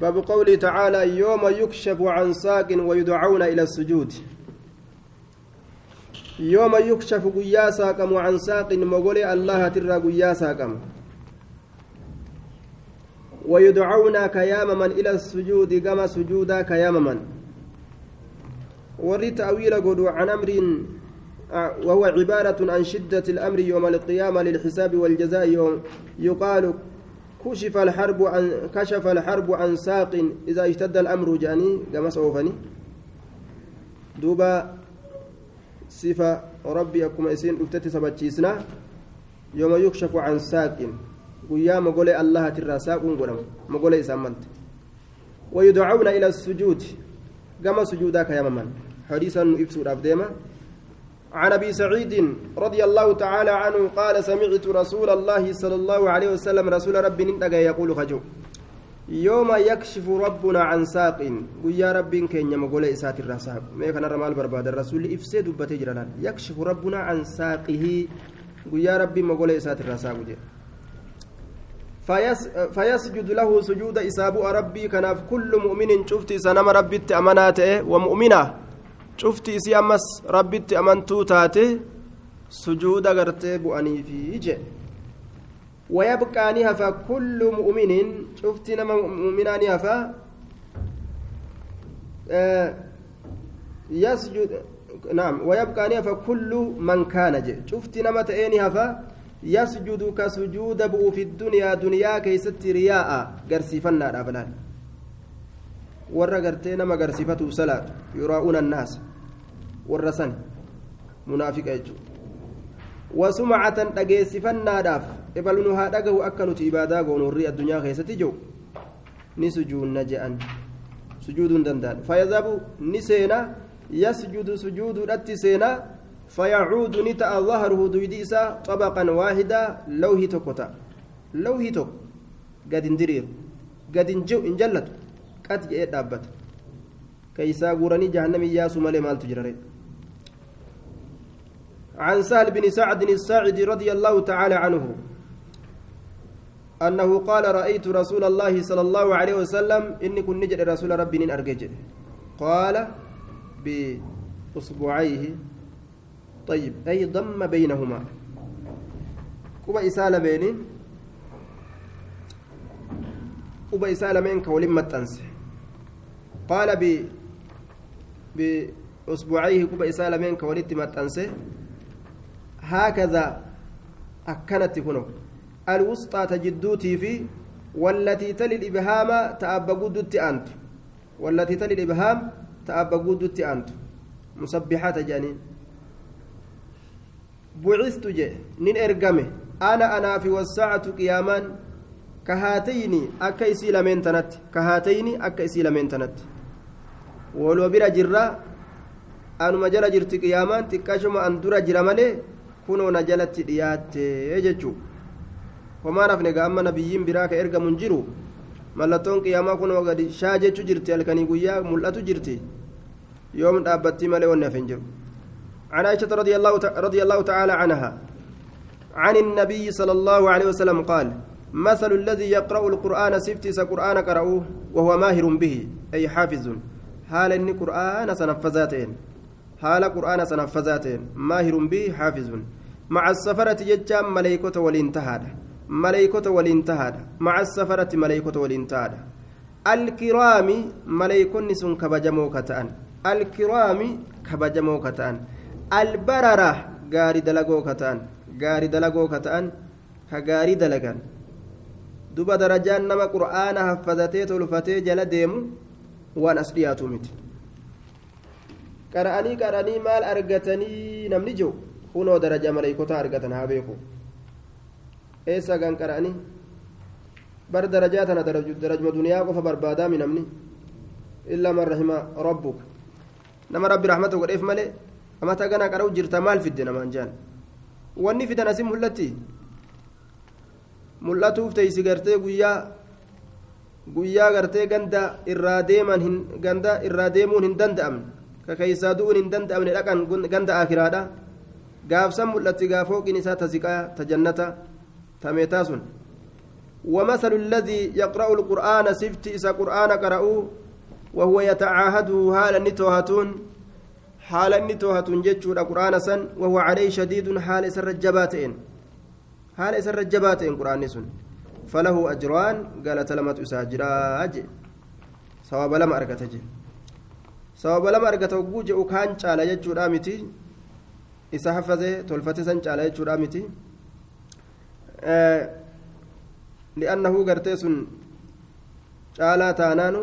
باب قوله تعالى يوم يكشف عن ساق ويدعون إلى السجود. يوم يكشف قيا ساقم عن ساق مغولي الله ترى قيا ساقم ويدعون كيامما إلى السجود كما سجودا كيامما وري تأويل عن أمر وهو عبارة عن شدة الأمر يوم القيامة للحساب والجزاء يوم يقال كشف الحرب عن كشف الحرب عن ساق إذا اشتد الأمر جاني كما سوفني. دوبا صفة ربي أكما يسين أفتت سبتشيسنا. يوم يكشف عن ساق ويا مقولي الله ترى ساق ونقولم مقولي سامنت ويدعون إلى السجود كما سجودك يا ممن حديثا إفسود أبديما عن أبي سعيد رضي الله تعالى عنه قال سمعت رسول الله صلى الله عليه وسلم رسول ربي نندق يقول خجو يوم يكشف ربنا عن ساق ويا رب كن يمقول إسات الرساق ما كان رمال برباد الرسول إفسد بتجرنا يكشف ربنا عن ساقه ويا ربي مقول إسات الرساق فيس فيسجد له سجود إساب ربي كان كل مؤمن شفت سنم ربي أماناته ومؤمنة cufti isii ammas rabbitti amantuu taate sujuuda gartee bu'aniifi je ويبقى نهفا كل مؤمن شفت نما مؤمنا نهفا آه يسجد نعم ويبقى نهفا كل من كان جي شفت نما تأني هفا يسجد كسجود بؤ في الدنيا دنيا كيست رياء قرسيفنا رابلان warra gartee nama garsiifatu salaatu yuraa'uuna annaasa ebalnu haa dhagahu akka nuti ibaadaa goonu warri addunyaa keessatti jiru ni sujuunna je'an sujuuduu hin danda'an fayazabu ni seena yasjudu sujuuduudhatti seena فيعود نتا ظهره دويديسا طبقا واحدا لوهي توكوتا لوهي توك قد اندرير قد انجو انجلت jedhee dhaabbata keeysaa guuranii jahannami yaasu malee maaltu jirare عن سهل بن سعد الساعدي رضي الله تعالى عنه أنه قال رأيت رسول الله صلى الله عليه وسلم إني كن نجد رسول ربي أرجج. قال بأصبعيه. طيب أي ضم بينهما؟ كوبا إسالة بينين كوبا إسالة بين كولين متنسي قال ب بأسبوعيه كوبا إسالة من كولدت متأنسه هكذا أكنت كنو الوسطى تجدوتي في والتي تلي الإبهام تأبقود أنت. والتي تلي الإبهام تأبقود أنت. مسبحات جانين بعثت جي. نين إرقمه أنا أنا في والساعة قياما كهاتين أكا إسي لمن تنت. كهاتين أكا إسي لمن تنت. waloo bira jirra anuma jala jirti qiyaamaan xiqqashuma an dura jira malee kunoo na jalatti dhiyaatte jechuu homaan hafne ga amma nabiyyiin biraa ka ergamun jiru mallattoon qiyaamaa kunoo gadi shaa jechuu jirti halkanii guyyaa mul'atu jirti yoom dhaabbattii malee wanni hafin jiru عن عائشة رضي الله رضي الله تعالى عنها عن النبي صلى الله عليه وسلم قال مثل الذي يقرأ القرآن سفتس قرآن قرأوه وهو ماهر به أي حافظ inni qur'aana sanaffazaa ta'een haala qur'aana sanaffazaa ta'een maahirun bihi haafizun maca safarati jechaan maleeykota waliin tahaadha maleeykota waliin tahaadha maca safarati maleeykota waliin tahaadha alkiraami maleeykonni sun kabajamoo ka ta'an alkiraami kabajamoo ka ta'an albarara gaari dalagoo ka ta'an gaari dalagoo ka ta'an ka gaarii dalagan duba darajaan nama qur'aana haffazatee tolfatee jala deemu waan as dhiyaatu miti qara'anii qara'anii maal argatanii namni jiru kunoo daraja maleeykotaa argatan haa beeku eessa gan qara'anii bar darajaa tana darajuma duniyaa qofa barbaadaami namni illaa man rahima rabbuka nama rabbi rahmata godheef malee amata gana qara'u jirta maal fidde namaan jaan wanni fidan asin mul'atti mul'atuuf teeysi gartee guyyaa guyyaa gartee ganda irraa deeman ganda irraa deemuun hin danda'amne ka keeysaa du'uun hin danda'amne dhaqan ganda akiraadha gaafsan mul'atti gaafooqiin isaa ta ziqaa ta jannata ta meetaa sun. ومثل الذي يقرأ القرآن سفت إذا قرآن قرأوه وهو يتعاهده حال نتوهتون. حال نتوهتون جتشود قرآن سن وهو عليه شديد حال سر الجباتين حال سر الجباتين قرآن سن. فله أجران قال تلمت أساجراج. سواب لما أركتجي سواب لما أركت وجوج وكان على جتشود آمتي إذا حفظه تلفتي سن على جتشود آمتي آه li'annahu gartee sun caalaa taanaanu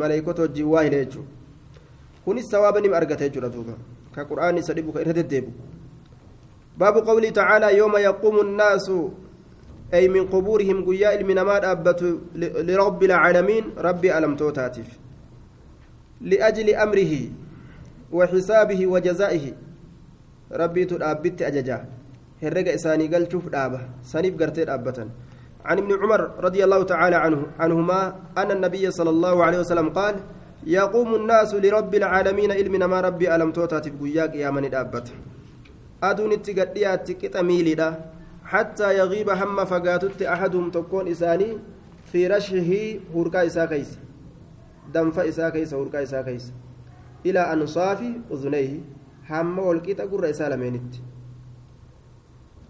maleeykota wajjin waa hile jechuudha kunis sawaaba nima argate jechuudha duuba ka qur'aan isa dhibu ka irra deddeebu baabu qawlii tacaalaa yooma yaquumu nnaasu أي من قبورهم قيا المنما أبت لرب العالمين ربي ألمتوتاتف لأجل أمره وحسابه وجزائه. ربي تؤبت أججا. هرق إساني قال شوف دابة. سنيف قرتين أبتا. عن ابن عمر رضي الله تعالى عنه عنهما أن النبي صلى الله عليه وسلم قال يقوم الناس لرب العالمين علمنا ما ربي ألم توتات بقياك يا من الأبت أدون التقديات كتميلدا حتى يغيب هم فقاتت أحدهم تكون إساني في رشه هركا إسا دنف إسا كيس هركا إسا كيس إلى أنصاف أذنيه هم والكتا قر إسا لمينت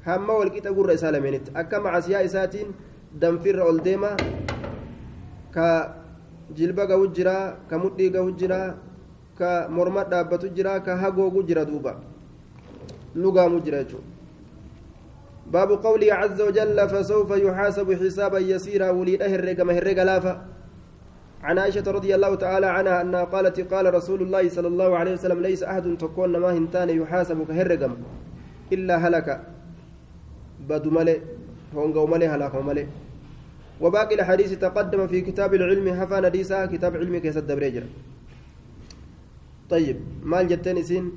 hamma walqixa gurra isaa lameenitti akka macasiyaa isaatiin danfirra ol deema ka jilba gahu jira ka mudhii gahu jira ka morma dhaabbatu jira ka hagoogu jira duuba lugaamu jira jechuudha باب قوله عز وجل فسوف يحاسب حسابا يسيرا وليد هرق ما هرق لافا عن عائشة رضي الله تعالى عنها أنها قالت قال رسول الله صلى الله عليه وسلم ليس أحد تكون ما هنتان يحاسب كهرقم إلا هلك. بد ملي هونغو ملي هلاك ملي وباقي الحديث تقدم في كتاب العلم حفا نديسا كتاب علمي كيس الدبريجر. طيب مال جتين سين.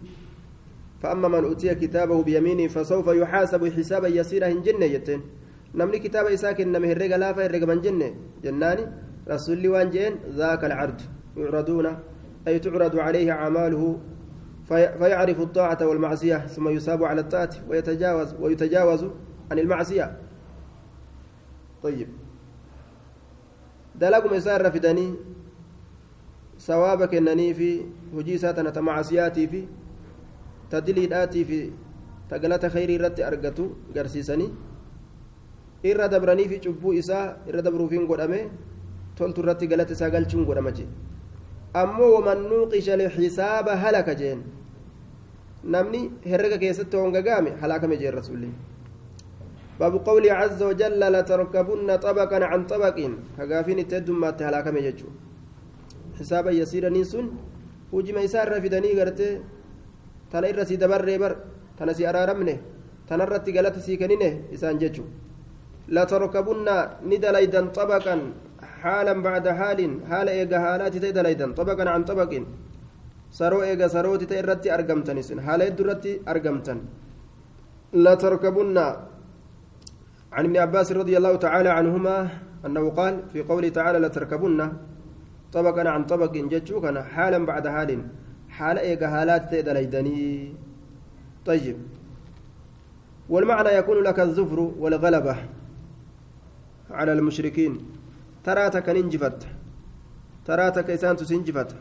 فأما من أوتي كتابه بيمينه فسوف يحاسب حسابا يسيرا جنة جتين. نمني كتاب إساك إنما هرق لافا هرق من جنة. جناني. رسول لي وانجين ذاك العرض يعرضون أي تعرض عليه أعماله فيعرف الطاعة والمعصية ثم يصاب على الطاعة ويتجاوز ويتجاوز عن المعصية. طيب. دلقوا مسار رفدني ثوابك إنني في هجي ساتنا تمعصياتي في تدليداتي في تقلت خيري رت أرقتو قرسيسني. irra dabranii fi cubbuu isaa irra dabruufiin godhame toltu irratti galata isaa galchuun godhama jee. Ammoo waman nuuqisha lxisaaba halaka jeen. Namni herrega keessatti hongagaame halaakame jeen rasulli باب قوله عز وجل لتركبن طبقا عن طبق كغافين تدم ما تهلاكم يجو حسابا يسيرا نيسون وجما يسار رفدني غرتي تنا إرسي دبر بر تنا سي أرارمنه تنا رتي غلط سي كنينه إسان ججو لتركبن ندليدا طبقا حالا بعد حال حال إيجا حالات تدليدا طبقا عن طبق سرو إيجا سروت تيرتي أرقمتن حال يدرتي أرقمتن لتركبن عن ابن عباس رضي الله تعالى عنهما أنه قال في قوله تعالى لتركبن طبقا عن طبق جتشوكنا حالا بعد حال. حال إيجا حالات تدليدني طيب. والمعنى يكون لك الظفر والغلبة على المشركين. تراتك ننجفت تراتك إسان تسنجفت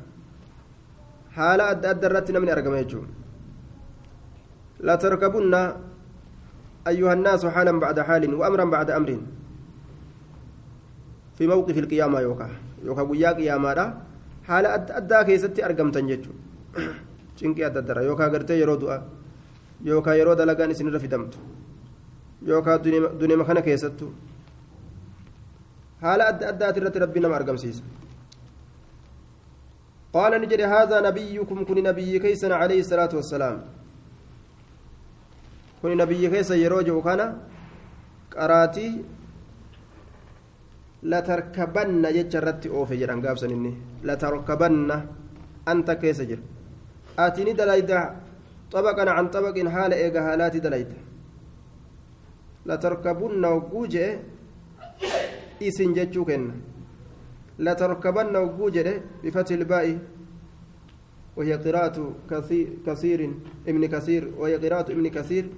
حالة أدى أدى الرتنا من أرقم لا تركبن أيها الناس حالا بعد حال وأمرا بعد أمر في موقف القيامة يوكا يوكا قيا قيامة حالة أدى أدى كيستي أرقم تنججو شنكي أدى الدرا يوكا قرتي يرو دعا يوكا يرو دلقان إسن رفدمت يوكا دنيا مخانا كيستو haala adda addaati rabbi nama argamsiisa. قال نجري هذا نبيكم كن نبي كيسنا عليه الصلاة والسلام كن نبي كيسا يروج وكان قراتي لتركبن يجرت أوفي جران قابسن إني لتركبن أنت كيس جر آتيني دلايدا طبقا عن طبق حال إيقا هالاتي دلايدا لتركبن وقوجه isin jechuu kenna latarkabanna hogguu jedhe bifati ilbaa'i وهي قراءة كثير, ابن كثير وهي قراءة ابن كثير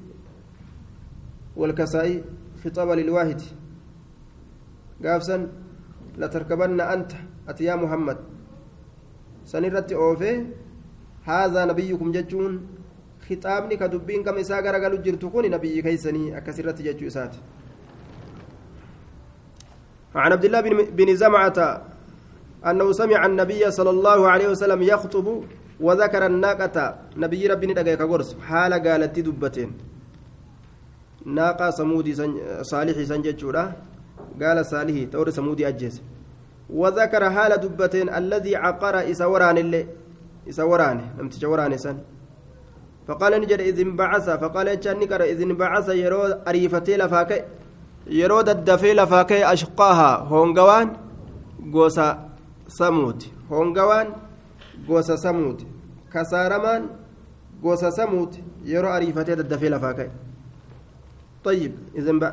والكسائي خطابة للواحد gaafsan latarkabanna anta ati yaa muhammad san irratti oofe haazaa nabiyyukum jechuun khixaabni ka dubbiin kam isaa garagalu jirtu kun nabiyyi عن عبد الله بن زمعة أنه سمع النبي صلى الله عليه وسلم يخطب وذكر الناقة. نبي ربي ندقى كغرس حال قالت دبتين. ناقة سمودي سن صالحي سنجتشورا قال صالحي تور سمودي أجيس. وذكر حال دبتين الذي عقر إسوران اللي إسوران. لم تجوران سن. فقال نجد إذ انبعث فقال إذ انبعث يرو أريفتي لفاكي. يرو ددفي لفاكي أشقاها هونغوان غوسا سمود هونغوان غوسا سمود كسارمان غوسا سمود يرو أريفتي ددفي لفاكي طيب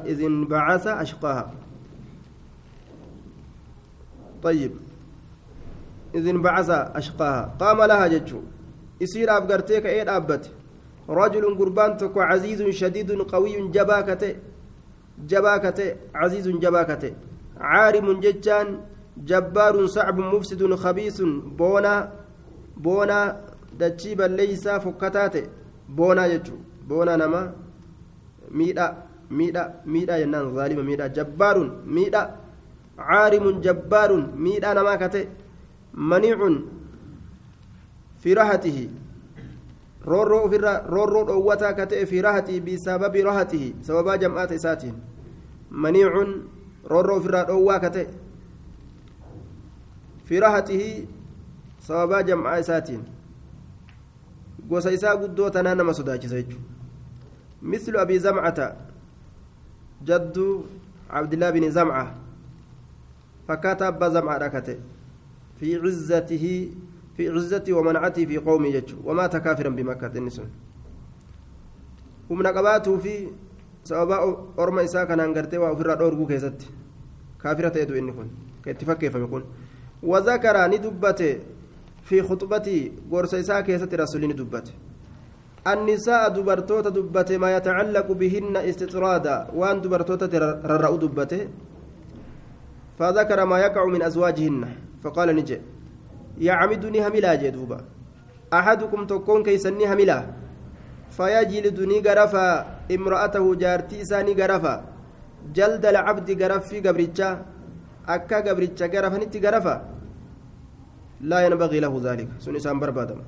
إذ انبعث أشقاها طيب إذ انبعث أشقاها قام لها جتشو يصير أبقرتيك إيه أبت رجل قربان تكو عزيز شديد قوي جباكته جباكته عزيز جباكته عارم ججان جبار صعب مفسد خبيث بونا بونا دجيبا ليس فكتاته. بونا يجو بونا نما ميدا ميدا ميدا ينان ظالم ميدا جبار ميدا. عارم جبار ميدا نما كته. منيع في راحته. Roorroo ofirraa roorroo dhoowwataa ka ta'e fi rahatii bisababi rahatihi sababaa jam'aata isaatiin maniicun roorroo ofirraa dhoowwaa ka ta'e fi rahatihi sababaa jam'aa isaatiin gosa isaa guddoo tanaa nama sodaachisa jechuudha mislu abii zamcata jaddu abdillaa bin zamca fakkaata abbaa zamcaadha ka ta'e fi cizzatihi في عزته ومنعته في قومه جج. ومات كافرا بمكة. النسون ومن قباته في سبب أرمى إساء كان أنقرته وأفر أورغو كيست كافرة يدو إن كن. كاتفك كيف يكون وذكر ندبته في خطبتي قرص إساء كيست رسول ندبته النساء دبرتوتا دبته ما يتعلق بهن استطرادا. وان دبرتوتا ررأوا دبته فذكر ما يقع من أزواجهن. فقال نجي. يعمدني هملا جدوبا. أحدكم تكون كيسني هملا. فيجلدني غرفا امرأته جارتي إساني غرفا جلد العبد غرف في غبريتشا أكا غبريتشا غرفنتي غرفا لا ينبغي له ذلك. سن إسان بربادم.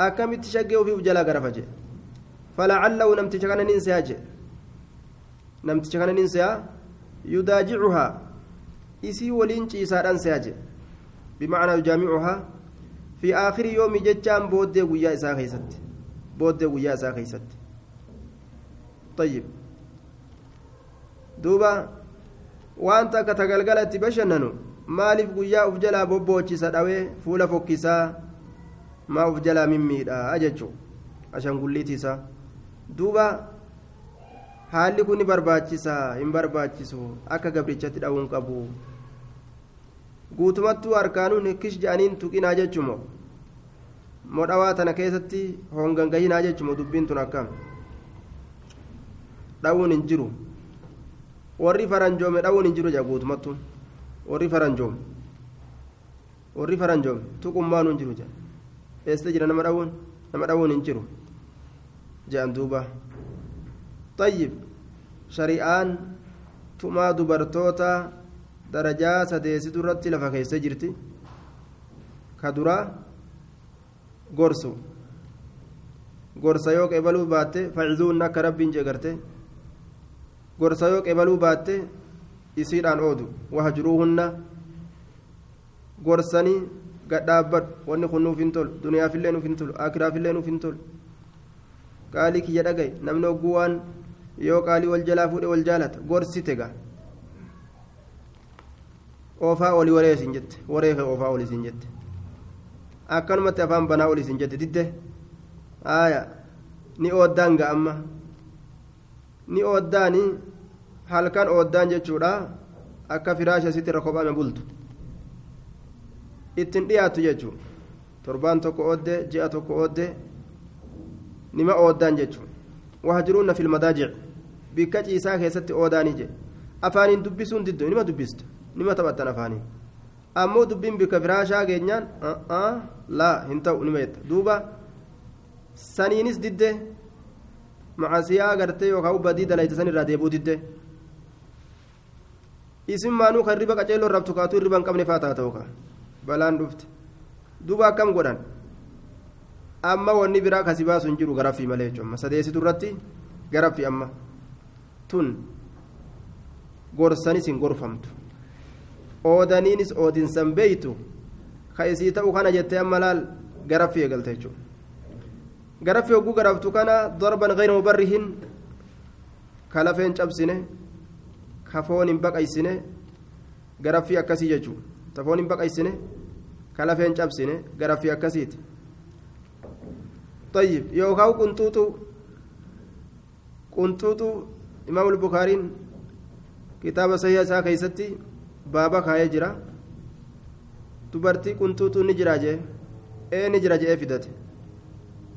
أكمت شقه في وجلا غرفا جي. فلعله نمت شكنا ننسى جي. نمت شكنا ننسى يداجعها. إسي ولينشي ساران سياجي بمعنى يجامعها في آخر يوم جتان بود ويا إسا خيست بود ويا إسا خيست طيب دوبا وأنت كتغلغلت بشننو maaliif guyyaa uf jalaa bobboochisa dhawee fuula fokkisaa maa uf jalaa mimmiidha jechuu ashangulliitiisa duuba haalli kun ni barbaachisa hin barbaachisu akka gabrichatti dha'uun qabu guutumattuu harkaanuun kish jedhaniin tuqinaa jechumo modhawaa tana keessatti hongangayinaa jechumo dubbiin tun akkam dha'uun hin jiru warri faranjoome dha'uun hin jiru jaa guutumattuun warri faranjoome warri faranjoome tuqummaan hin jiru jaa eessa jira nama dha'uun nama dha'uun hin jiru jedhan duuba طيب shari'aan tumaa dubartoota darajaa sadeesitu irratti lafa keessa jirti. Ka duraa gorsu. Gorsa yoo qeebaluu baatte facizuun akka rabbiin jeegarte gorsa yoo qeebaluu baatte isiidhaan oodu. Wahajruuhunna gorsanii gadhaabbadhu wanni kun nuuf hin tolu. Duniyaafillee nuuf hin tolu. Akiraafillee nuuf hin tolu. Qaalii kiyya dhagaye namni ogguu waan yoo qaalii wal jalaa fuudhe wal jaalata. Gorsite gaa oofaa olii waree isin jette waree kee oofaa olii isin jette akkanumatti afaan banaa olii isin jette didde aaya ni ooddaan ga amma ni ooddaani halkan ooddaan jechuudha akka firaasha sitti irra bultu ittin dhiyaattu jechuu torbaan tokko oodde ji'a tokko oodde nima ooddaan jechuu wahajruunna fil madaajic bikka ciisaa keessatti oodaanii jedhe afaaniin dubbisuun diddo nima dubbistu nima taphattan afaaniin ammoo dubbiin bika firaashaa geenyaan laa hin ta'u nima jetta duuba saniinis didde macasiyaa gartee yookaan badii dalayte san irraa deebuu didde isin maanuu kan riba qaceelloo rabtu kaatu riba hin qabne faa taata'u ka balaan dhufte duuba akkam godhan amma wanni biraa kasi baasu hin jiru garaffii malee jechuudha sadeessitu irratti garaffii amma tun gorsanis hin gorfamtu oodaniinis oodinsan beeytu ka isii ta'u kana jettee amma laal garaffii eegalte jechuudha garaffii hogguu garaftu kana darban gayra mubarrihin ka lafeen cabsine ka foon hin baqaysine garaffii akkasii jechuudha ta foon hin baqaysine ka lafeen cabsine garaffii akkasiiti طيب يوكاو قنطوطو قنطوطو إمام البخاري كتاب سيئة سا كيستي بابا كاية جرا تبرتي قنطوطو نجرا جي إيه نجرا جي فدت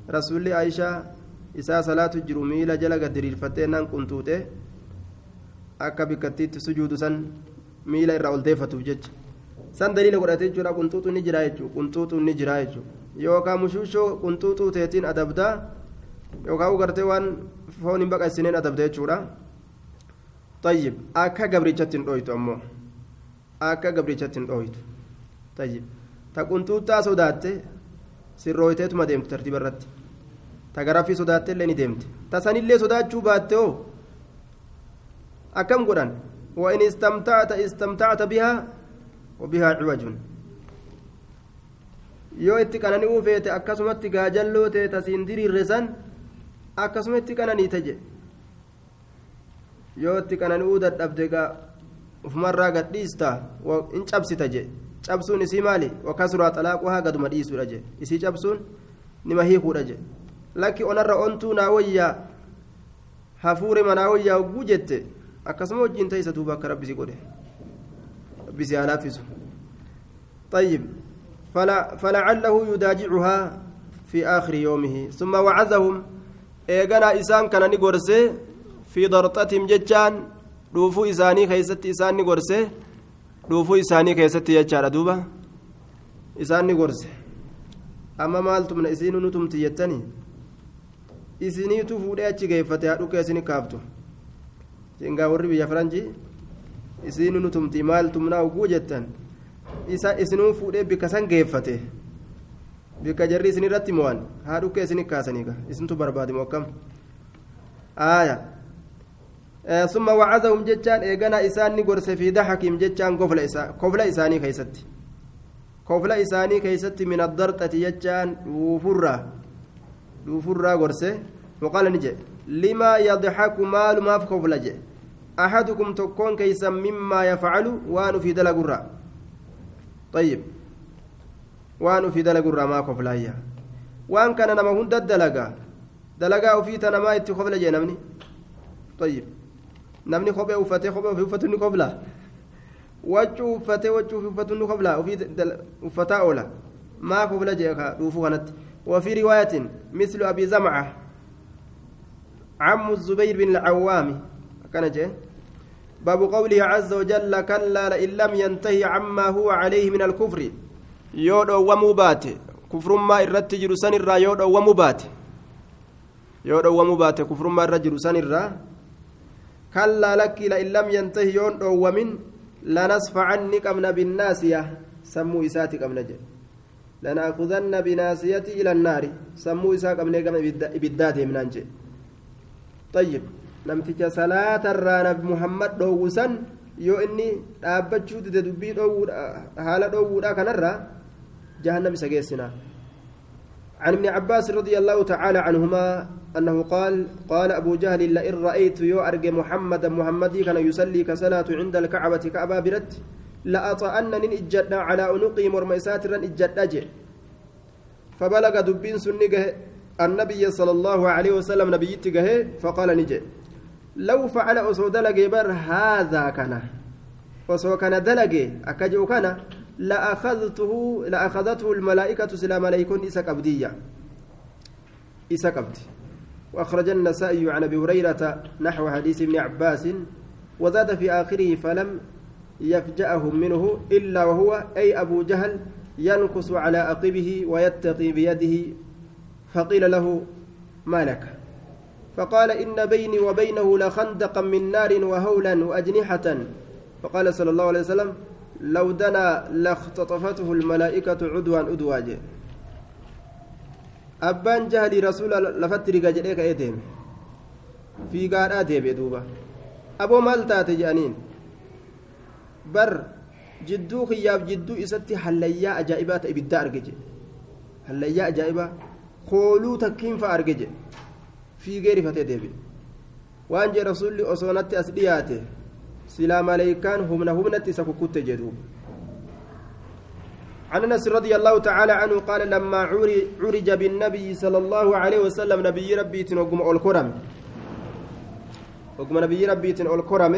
رسول عائشة isaa salaatu jiru miila jala gaddiriirfattee naan quntuute akka bikkattiitti sujuudu san miila irraa ol deeffatuuf jecha san daliila godhatee jechuudha quntuutu ni jira jechuudha quntuutu ni jira jechuudha yookaan mushuushoo quntuutuu teetiin adabdaa yookaan gartee waan foon hin baqasineen adabda jechuudha tayyib akka gabrichatti hin dhooytu ammoo akka gabrichatti hin dhooytu tayyib ta quntuuttaa sodaatte sirrooyteetuma deemtu tartiiba irratti ta garaffii sodaatte illee ni deemte ta sanillee sodaachuu baatte hoo akkam godhan وإن استمتعت استمتعت بها وبها عوج yoo itti qanani'uu feete akkasumatti gaajalloo ta'e tasiin diriirre san akkasuma itti qananiite je yoo itti qanani'uu dadhabde gaa ufumarraa gadhiista in cabsita je cabsuun isii maali wakasuraa xalaaquhaa gaduma dhiisuudha je isii cabsuun nima hiikuudha je lakki onarra ontuu naa wayyaa hafuure manaa wayyaa hogguu jette akkasuma wajjiin ta'isa duuba akka rabbisi godhe rabbisi haa laaffisu طيب فلا فلعله يداجعها في آخر يومه ثم وعزهم إيغانا إسان كان في ضرطتهم ججان dhuufuu isaanii keessatti isaan ni gorse. Dhuufuu isaanii keessatti jechaadha duuba. Isaan ni gorse. Amma maaltumna isiinu nutumti jettanii isiniitu fuudhee achi geeffate haa dhukkee isini kaaftu. Singaa warri biyya faranjii isiinu nutumti maaltumnaa uguu jettan? Isa isinuu fuudhee bikka san geeffate. Bikka jarri isin irratti mo'an. Haa dhukkee isin kaasaniiga. Isintu barbaade moo akkam? Aaya ثم وعزهم جتان إيغانا إسان نقرس في ضحكهم جتان كفل إسان كفل إساني كيستي كفل إساني كيستي من الضرطة جتان وفرة وفرة قرسه وقال نجي لما يضحك مال ما في كفل جي أحدكم تكون كيسا مما يفعل وان في دلق الرّ طيب وان في دلق الرّ كفلايا وان كان نما هند الدلقا دلقا وفي تنما يتخفل جي نمني طيب namni kophee uffatee kophee ofii uffatu ni kofla? Waccuu uffatee waccuu ofii uffatu ni kofla? Ofii uffataa oola? Maa kofla jee dhuufuu kanatti? وفي رواية مثل أبي زمعة عم الزبير بن العوام كان جه باب قوله عز وجل كلا لئن لم ينتهي عما هو عليه من الكفر يودو ومبات كفر ما إرت جرسان الرا يودو ومبات يودو ومبات كفر ما الرجل سن الرا كلا لك لئن لم ينتهي يون ومن لنصفعني قمنا بالناسية سمو إساتي قمنا جل لنأخذن بناسيتي إلى النار سمو إساء قمنا قمنا إبداد من أنجل طيب نمتك صلاة الرانا محمد دوسن yoo inni dhaabbachuu dide dubbii haala dhoowwuudha kanarra jahannam isa geessinaa. عن ابن عباس رضي الله تعالى عنهما أنه قال قال أبو جهل لئن رأيت يو محمدا محمدي كان يصلي كصلاة عند الكعبة كأبا برت لأطأن إجدنا على أنقي مرميسات رن إجدنا فبلغ دبين سنقه النبي صلى الله عليه وسلم نبيتقه فقال نجي لو فعل أسو دلقي بر هذا كان أسو كان دلقي أكجو كان؟ لأخذته لأخذته الملائكة سلا ملائكون إسا قبدية إسا قبد وأخرج النسائي عن أبي هريرة نحو حديث ابن عباس وزاد في آخره فلم يفجأهم منه إلا وهو أي أبو جهل ينكس على عقبه ويتقي بيده فقيل له ما لك؟ فقال إن بيني وبينه لخندقا من نار وهولا وأجنحة. فقال صلى الله عليه وسلم لو دنا لاختطفته الملائكة عدوا أدواج أبان جهلي رسول لفتر قجريك إيديم في قارات دوبا أبو مالتات جانين بر jidduu kiyyaaf jidduu isatti hallayyaa ajaa'ibaata ibiddaa arge jedhe hallayyaa ajaa'ibaa kooluu takkiin fa'a arge jedhe fiigee rifatee deebi'e waan jee rasuulli silaa maleeykaan humna humnatti isa kukkutte jedhuuba عن أنس رضي الله تعالى عنه قال لما عرج بالنبي صلى الله عليه وسلم نبي ربي تنقم الكرم وقم نبي ربي الكرم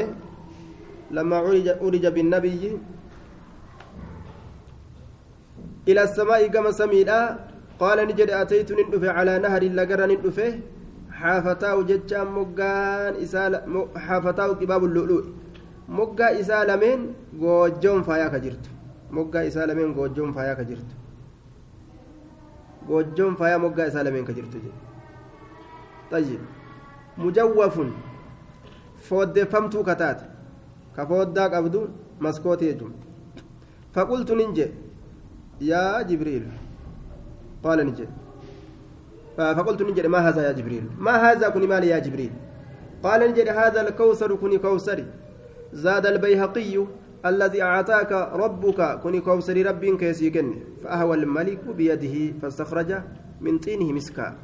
لما عرج عرج بالنبي إلى السماء كما سميدا قال نجد أتيت ندفع على نهر لقر ندفه جتشان moggaan isaa حافتاو كباب اللؤلؤ. Moggaa isaa lameen goojjoon faayaa ka jirtu moggaa isaa lameen goojjoon faayaa ka jirtu goojjoon faayaa moggaa isaa lameen ka jirtu طيب مجوف fooddeeffamtuu kataate ka fooddaa qabdu maskootii jechuun faqultu nin jedhe yaa jibriil qaala ni jedhe فقلت نجد ما هذا يا جبريل ما هذا كن مالي يا جبريل قال نجد هذا الكوثر كن زاد البيهقي الذي أعطاك ربك كن كوثر رب كيسيكن فأهوى الملك بيده فاستخرج من طينه مسكا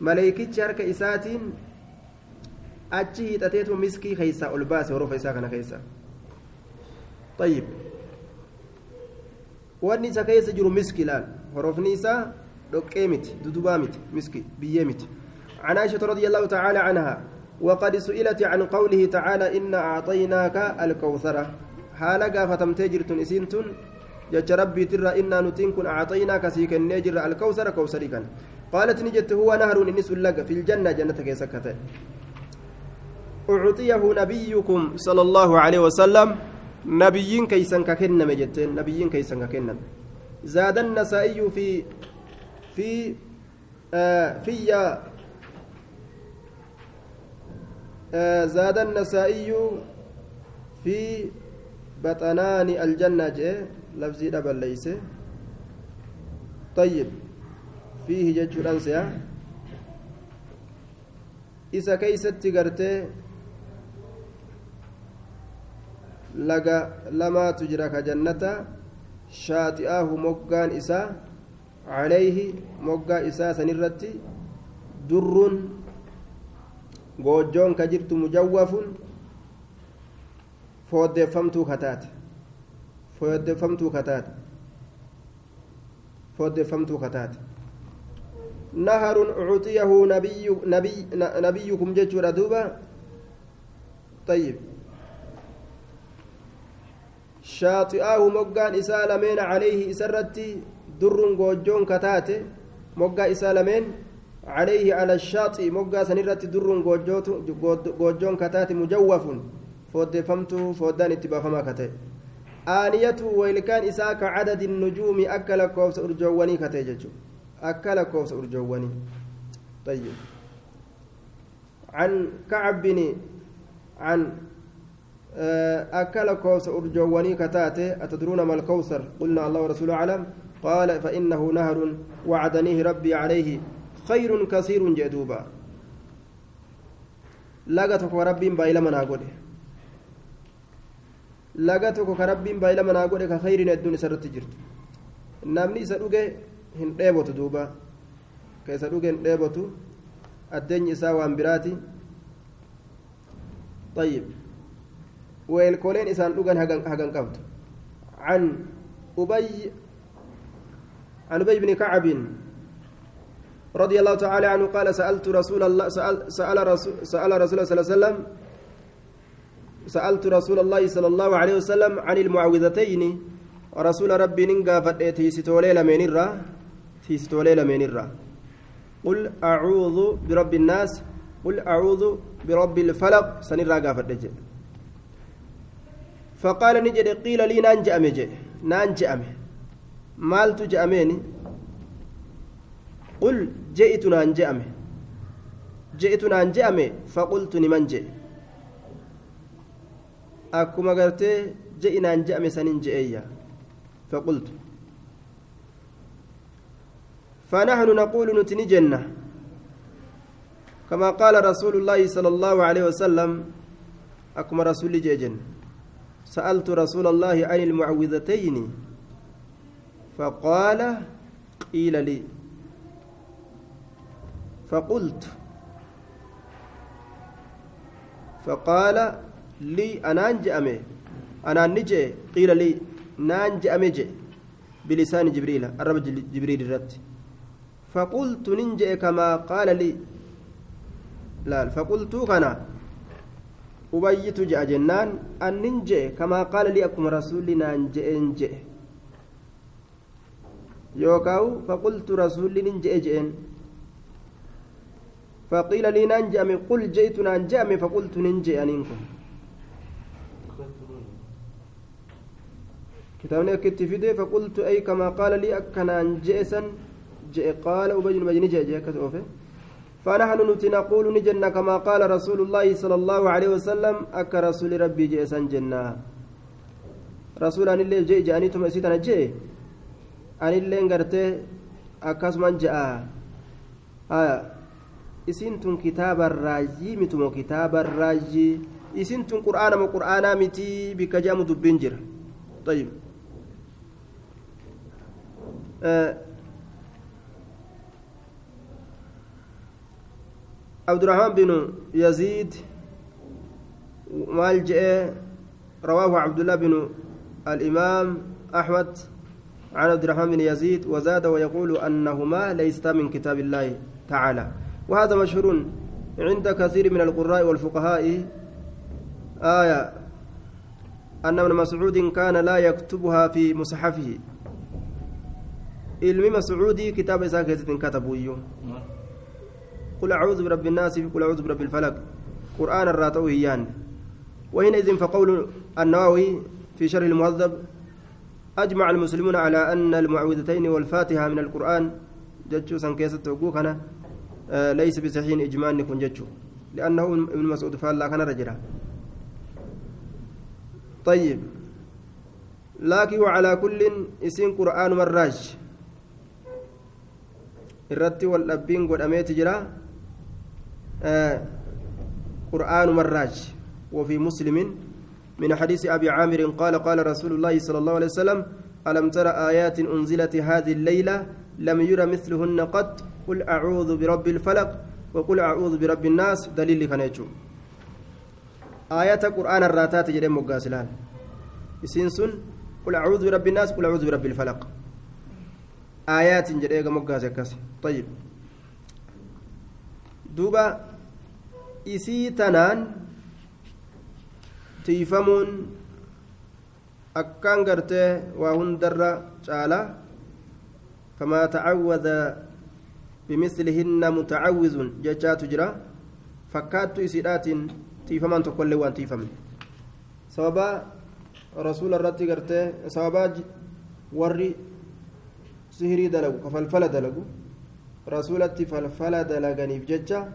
ملائكة شارك إساتين miskii keeysaa ol baase horofa isaa kana keessa طيب wanni isa keessa jiru miski laal horofni isaa dhoqqee miti dudubaa miti miski biyyee miti عن عائشة رضي الله تعالى عنها وقد سئلت عن قوله تعالى إنا أعطيناك الكوثر. حال قافة تجرت إسنتن. جت ربي ترى إنا نتنكن أعطيناك سيك النجر الكوثر كوثري كان. قالت نجت هو نهر النس لك في الجنة جنة كيسكته أعطيه نبيكم صلى الله عليه وسلم. نبيين كيسن ككنم جتين نبيين كيسن ككنم زاد النسائي في في آه في زاد النسائي في بطنان الجنة لفظي دبل ليس طيب فيه جج أنسيا إذا كيست laga lamaatu jira ka jannata shaati'aahu moggaan isaa calayhi moggaa isaa sanirratti durrun goojjoon ka jirtu mujawwafun fooddeeffamtuu kataate fooddeeffamtuu kataate fooddeeffamtuu kataate naharun ucutiyahu nabiyyukum jechuudha duuba طيب shaaxi'aahu moggaan isaa lameen calayhi isarratti durrun goojjoon kataate moggaa isaa lameen calayhi cala shaaxi moggaa sanirratti durrun goojjoon kataate mujawwafun fooddeeffamtuu fooddaan itti baafamaa kate aaniyatu weelkaan isaa ka cadadi nujuumi akka lakkoofsa urjoowwanii kate jechu akka lakkoofsa urjoowwanii طيب عن كعب بن عن أكل كوس أرجواني كتاتي أتدرون ما الكوثر قلنا الله ورسوله أعلم قال فإنه نهر وعدنيه ربي عليه خير كثير جدوبا. لقتك وربي بايلا من أقوله لقتك كربي بايلا من أقوله كخير الدنيا سرت جرت. namni isa dhuge hin dheebotu duuba ka isa dhuge hin dheebotu addeenyi isaa waan biraati طيب ويلكولين إسان لغن هغن قبض عن أبي عن أبي بن كعب رضي الله تعالى عنه قال سألت رسول الله سأل, سأل رسول سأل رسول الله صلى الله عليه وسلم سألت رسول الله صلى الله عليه وسلم عن المعوذتين. رسول ربي ننقى فتيتي ستولي لمن الرا ستولي لمن الرا. قل أعوذ برب الناس قل أعوذ برب الفلق سنرى قافت فقال نجد قيل لي نانجأ مجي نانجأ مالت جأميني قل جئت نانجأ جئت نانجأ فقلت لمن جئ؟ akkuma gartee je'inaan je'ame sanin je'eeyya فقلت. فنحن نقول نتني جنة. كما قال رسول الله صلى الله عليه وسلم أكما رسول جيجن سألت رسول الله عن المعوذتين فقال قيل لي. فقلت فقال lii anaan je'ame anaan ni jee qiila lii naan je'ame je bilisaani jibriila arraba jibriil irratti faqultu nin je'e kamaa qaala lii laal faqultuu kana ubayyitu je'a jennaan annin je'e kamaa qaala lii akkuma rasuulli naan je'een je'e yookaawu faqultu rasuulli nin je'e je'een فقيل لي ننجأم قل جئت ننجأم فقلت ننجأ أنكم كتابني أكت فيدي فقلت أي كما قال لي أكنان جئسا جئ قال أبي المجني جئ جئ كتوفه فنحن نقول نجنة كما قال رسول الله صلى الله عليه وسلم أك رسول ربي جئسا جنة. رسول أن الله جئ جاني ثم أسيتنا جئ. أن الله انقرته أكاسمان جاء آه. Isintun kitaaba raajii mitumo kitaaba raajii isintun qur'aana mo qur'aanaa miti bikka jedhamu dubbiin jira. طيب عبد الرحمن بن يزيد مال رواه عبد الله بن الإمام أحمد عن عبد الرحمن بن يزيد وزاد ويقول أنهما ليستا من كتاب الله تعالى وهذا مشهور عند كثير من القراء والفقهاء. آية أن ابن مسعود كان لا يكتبها في مصحفه. kitaaba isaa keessatti hin katabu iyyuu قل أعوذ برب الناس قل أعوذ برب الفلق. قرآن الراتو هيان وحينئذ فقول النووي في شرح المهذب أجمع المسلمون على أن المعوذتين والفاتحة من القرآن. جتشو سنكيسة وقوكنا. آه ليس بصحيح إجماع نكون جتشو لأنه ابن مسعود فالله كان رجلا. طيب. لكن وعلى كل اسم قرآن مراج. irratti wal dhabbiin godhameeti jira قرآن مراج. وفي مسلم من حديث أبي عامر قال قال رسول الله صلى الله عليه وسلم ألم تر آيات أنزلت هذه الليلة لم ير مثلهن قط قل أعوذ برب الفلق وقل أعوذ برب الناس دليل كان آيات قرآن الراتات جريم مقاسلان. إسنسن قل أعوذ برب الناس قل أعوذ برب الفلق. آيات جريم مقاسلان طيب. دوبا isii tanaan tiifamuun akkaan gartee waa hundarra mutacawwizun jechaatu jira fakkaattu isiidhaatiin tiifamaan tokkollee waan tiifamne sababaa rasuula irratti gartee sababaa warri sihirii dalagu ka falfala dalagu rasuulatti falfala dalaganiif jecha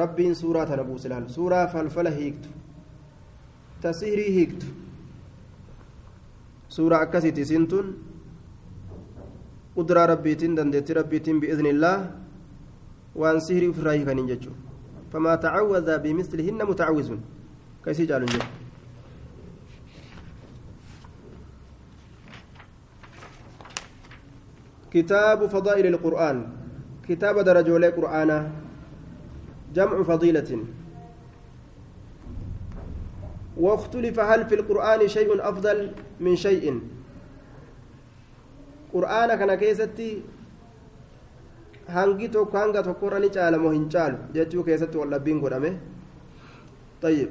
rabbiin suuraa tana buuse laal suuraa falfala hiiktu ta sihirii hiiktu suuraa akkasiiti isiin tun rabbiitiin dandeettii rabbiitiin bi'iznillaa waan sihirii ofirraa hiikaniin jechuudha famaa tacawwadaa bimislihinna mutacawwizun ka isii caalun jedhu كتاب فضائل القرآن كتاب درجة قرآنا جمع فضيلة واختلف هل في القرآن شيء أفضل من شيء قرآن كان كيستي hangi tokko hanga tokkorra ni caalamoo hin caalu jechuu keessatti wallabbiin godhame طيب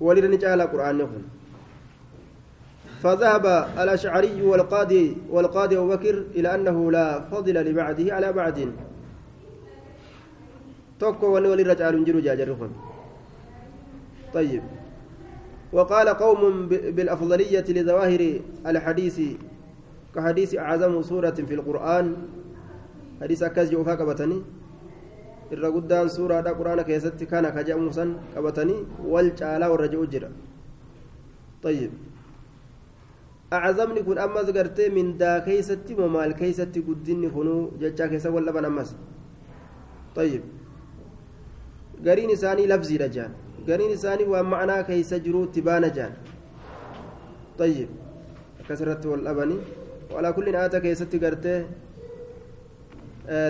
ولد نجعل قرآن نقول فذهب الأشعري والقاضي والقاضي أبو بكر إلى أنه لا فضل لبعده على بعد walirra caalu hin jiru jaajarri kun طيب وقال قوم بالأفضلية لظواهر الحديث كحديث أعظم سورة في القرآن. حديث أكاز جوفا قبتني irra guddaan suuraadha quraana keessatti kana ka jedhamu san qabatanii wal caalaa warra طيب. أعظمني كن أمس قرتي من دا كيستي ومال كيستي قدني خنو جتشا كيسا ولا بن أمس طيب. قرين إساني لفظي رجال. قرين إساني ومعنى كيس جرو جان طيب كسرت والأبني وعلى كل آتا كيستي قرتي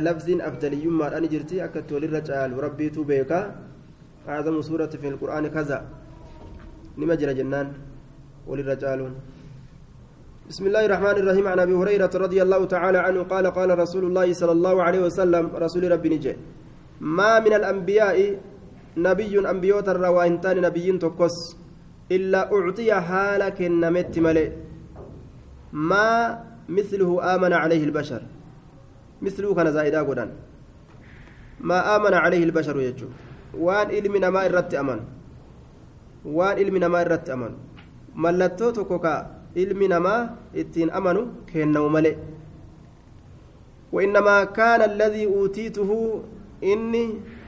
لفظ أفضلي ما أنا جرتي أكدت وللرجال وربي بيكا أعظم سورة في القرآن كذا نمجر جنان وللرجال بسم الله الرحمن الرحيم عن أبي هريرة رضي الله تعالى عنه قال قال رسول الله صلى الله عليه وسلم رسول ربي نجي ما من الأنبياء نبي أنبيوت الرواهنتان نبي تقص. إلا أعطي حالك نمت ملئ. ما مثله آمن عليه البشر. مثله كان زائدا قدان. ما آمن عليه البشر يجو. وان علمنا ما إرت أمن وان علمنا ما إرت أمن ka ilmi namaa ittiin amanu kennamu malee وإنما كان الذي أوتيته إني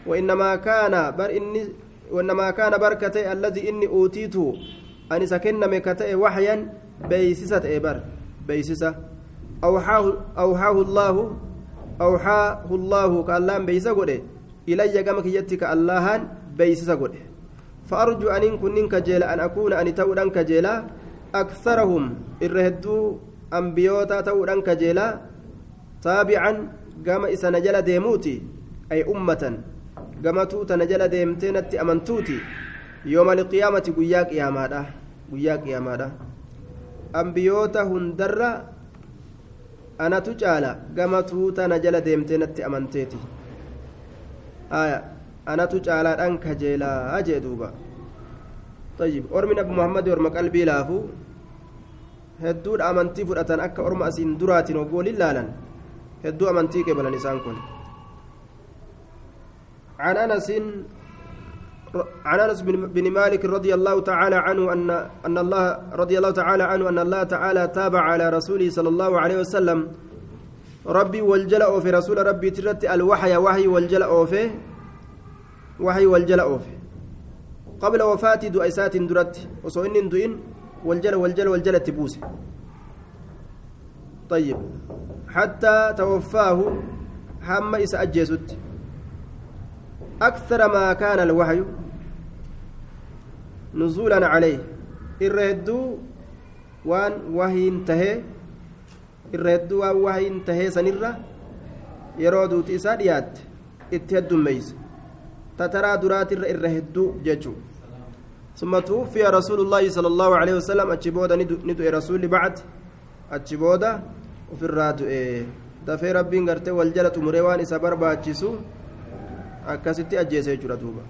وإنما كان بر إني وإنما كان بركتي الذي إني أوتيته أني سكن مكتئ وحيا بيسسة إبر بيسسة أوحاه أوحاه الله أوحاه الله كاللام بيسا قده. إلي كما كيتك اللهان بيسسا قده. فأرجو أن كن كجيلا أن أكون أن تودن كجيلا. أكثرهم الرهدو أنبيوتا تودن كجيلا. تابعا قام إسا نجل ديموتي أي أمة. توتا نجل ديمتينة أمنتوتي يوم القيامة قياك يا مادا قياك يا مادا أنبيوتا هندرة أنا تجالا قام توتا نجل ديمتينة أمنتيتي آية anatu caalaadhaan kajeelaa jee duuba طيب ormi nabi muhammad orma qalbii laafu hedduudha amantii fudhatan akka orma asiin duraatiin oggoolin laalan hedduu amantii qebalan isaan kun عن أنس عن أنس بن مالك رضي الله تعالى عنه ان أن الله رضي الله تعالى عنه أن الله تعالى تابع على رسوله صلى الله عليه وسلم. ربي والجلأ في رسول ربي ترت الوحي وحي والجلأ في وحي والجل أوفي قبل وفاة دؤيسات درت وصو إن دؤين والجل والجل والجل تبوس. طيب حتى توفاه هم إسا أجيست أكثر ما كان الوحي نزولا عليه. الرهدو وان وحي انتهى الرهدو وان وحي انتهى سنرة يرودو تيساديات اتهدو ميز. تترى درات الرهدو ججو. ثم توفي رسول الله صلى الله عليه وسلم. أتشبودا ندو رسول بعد. أتشبودا وفي الرادو إيه rabbiin gartee wal jala xumuree waan isa barbaachisu akkasitti ajjeesee jira duuba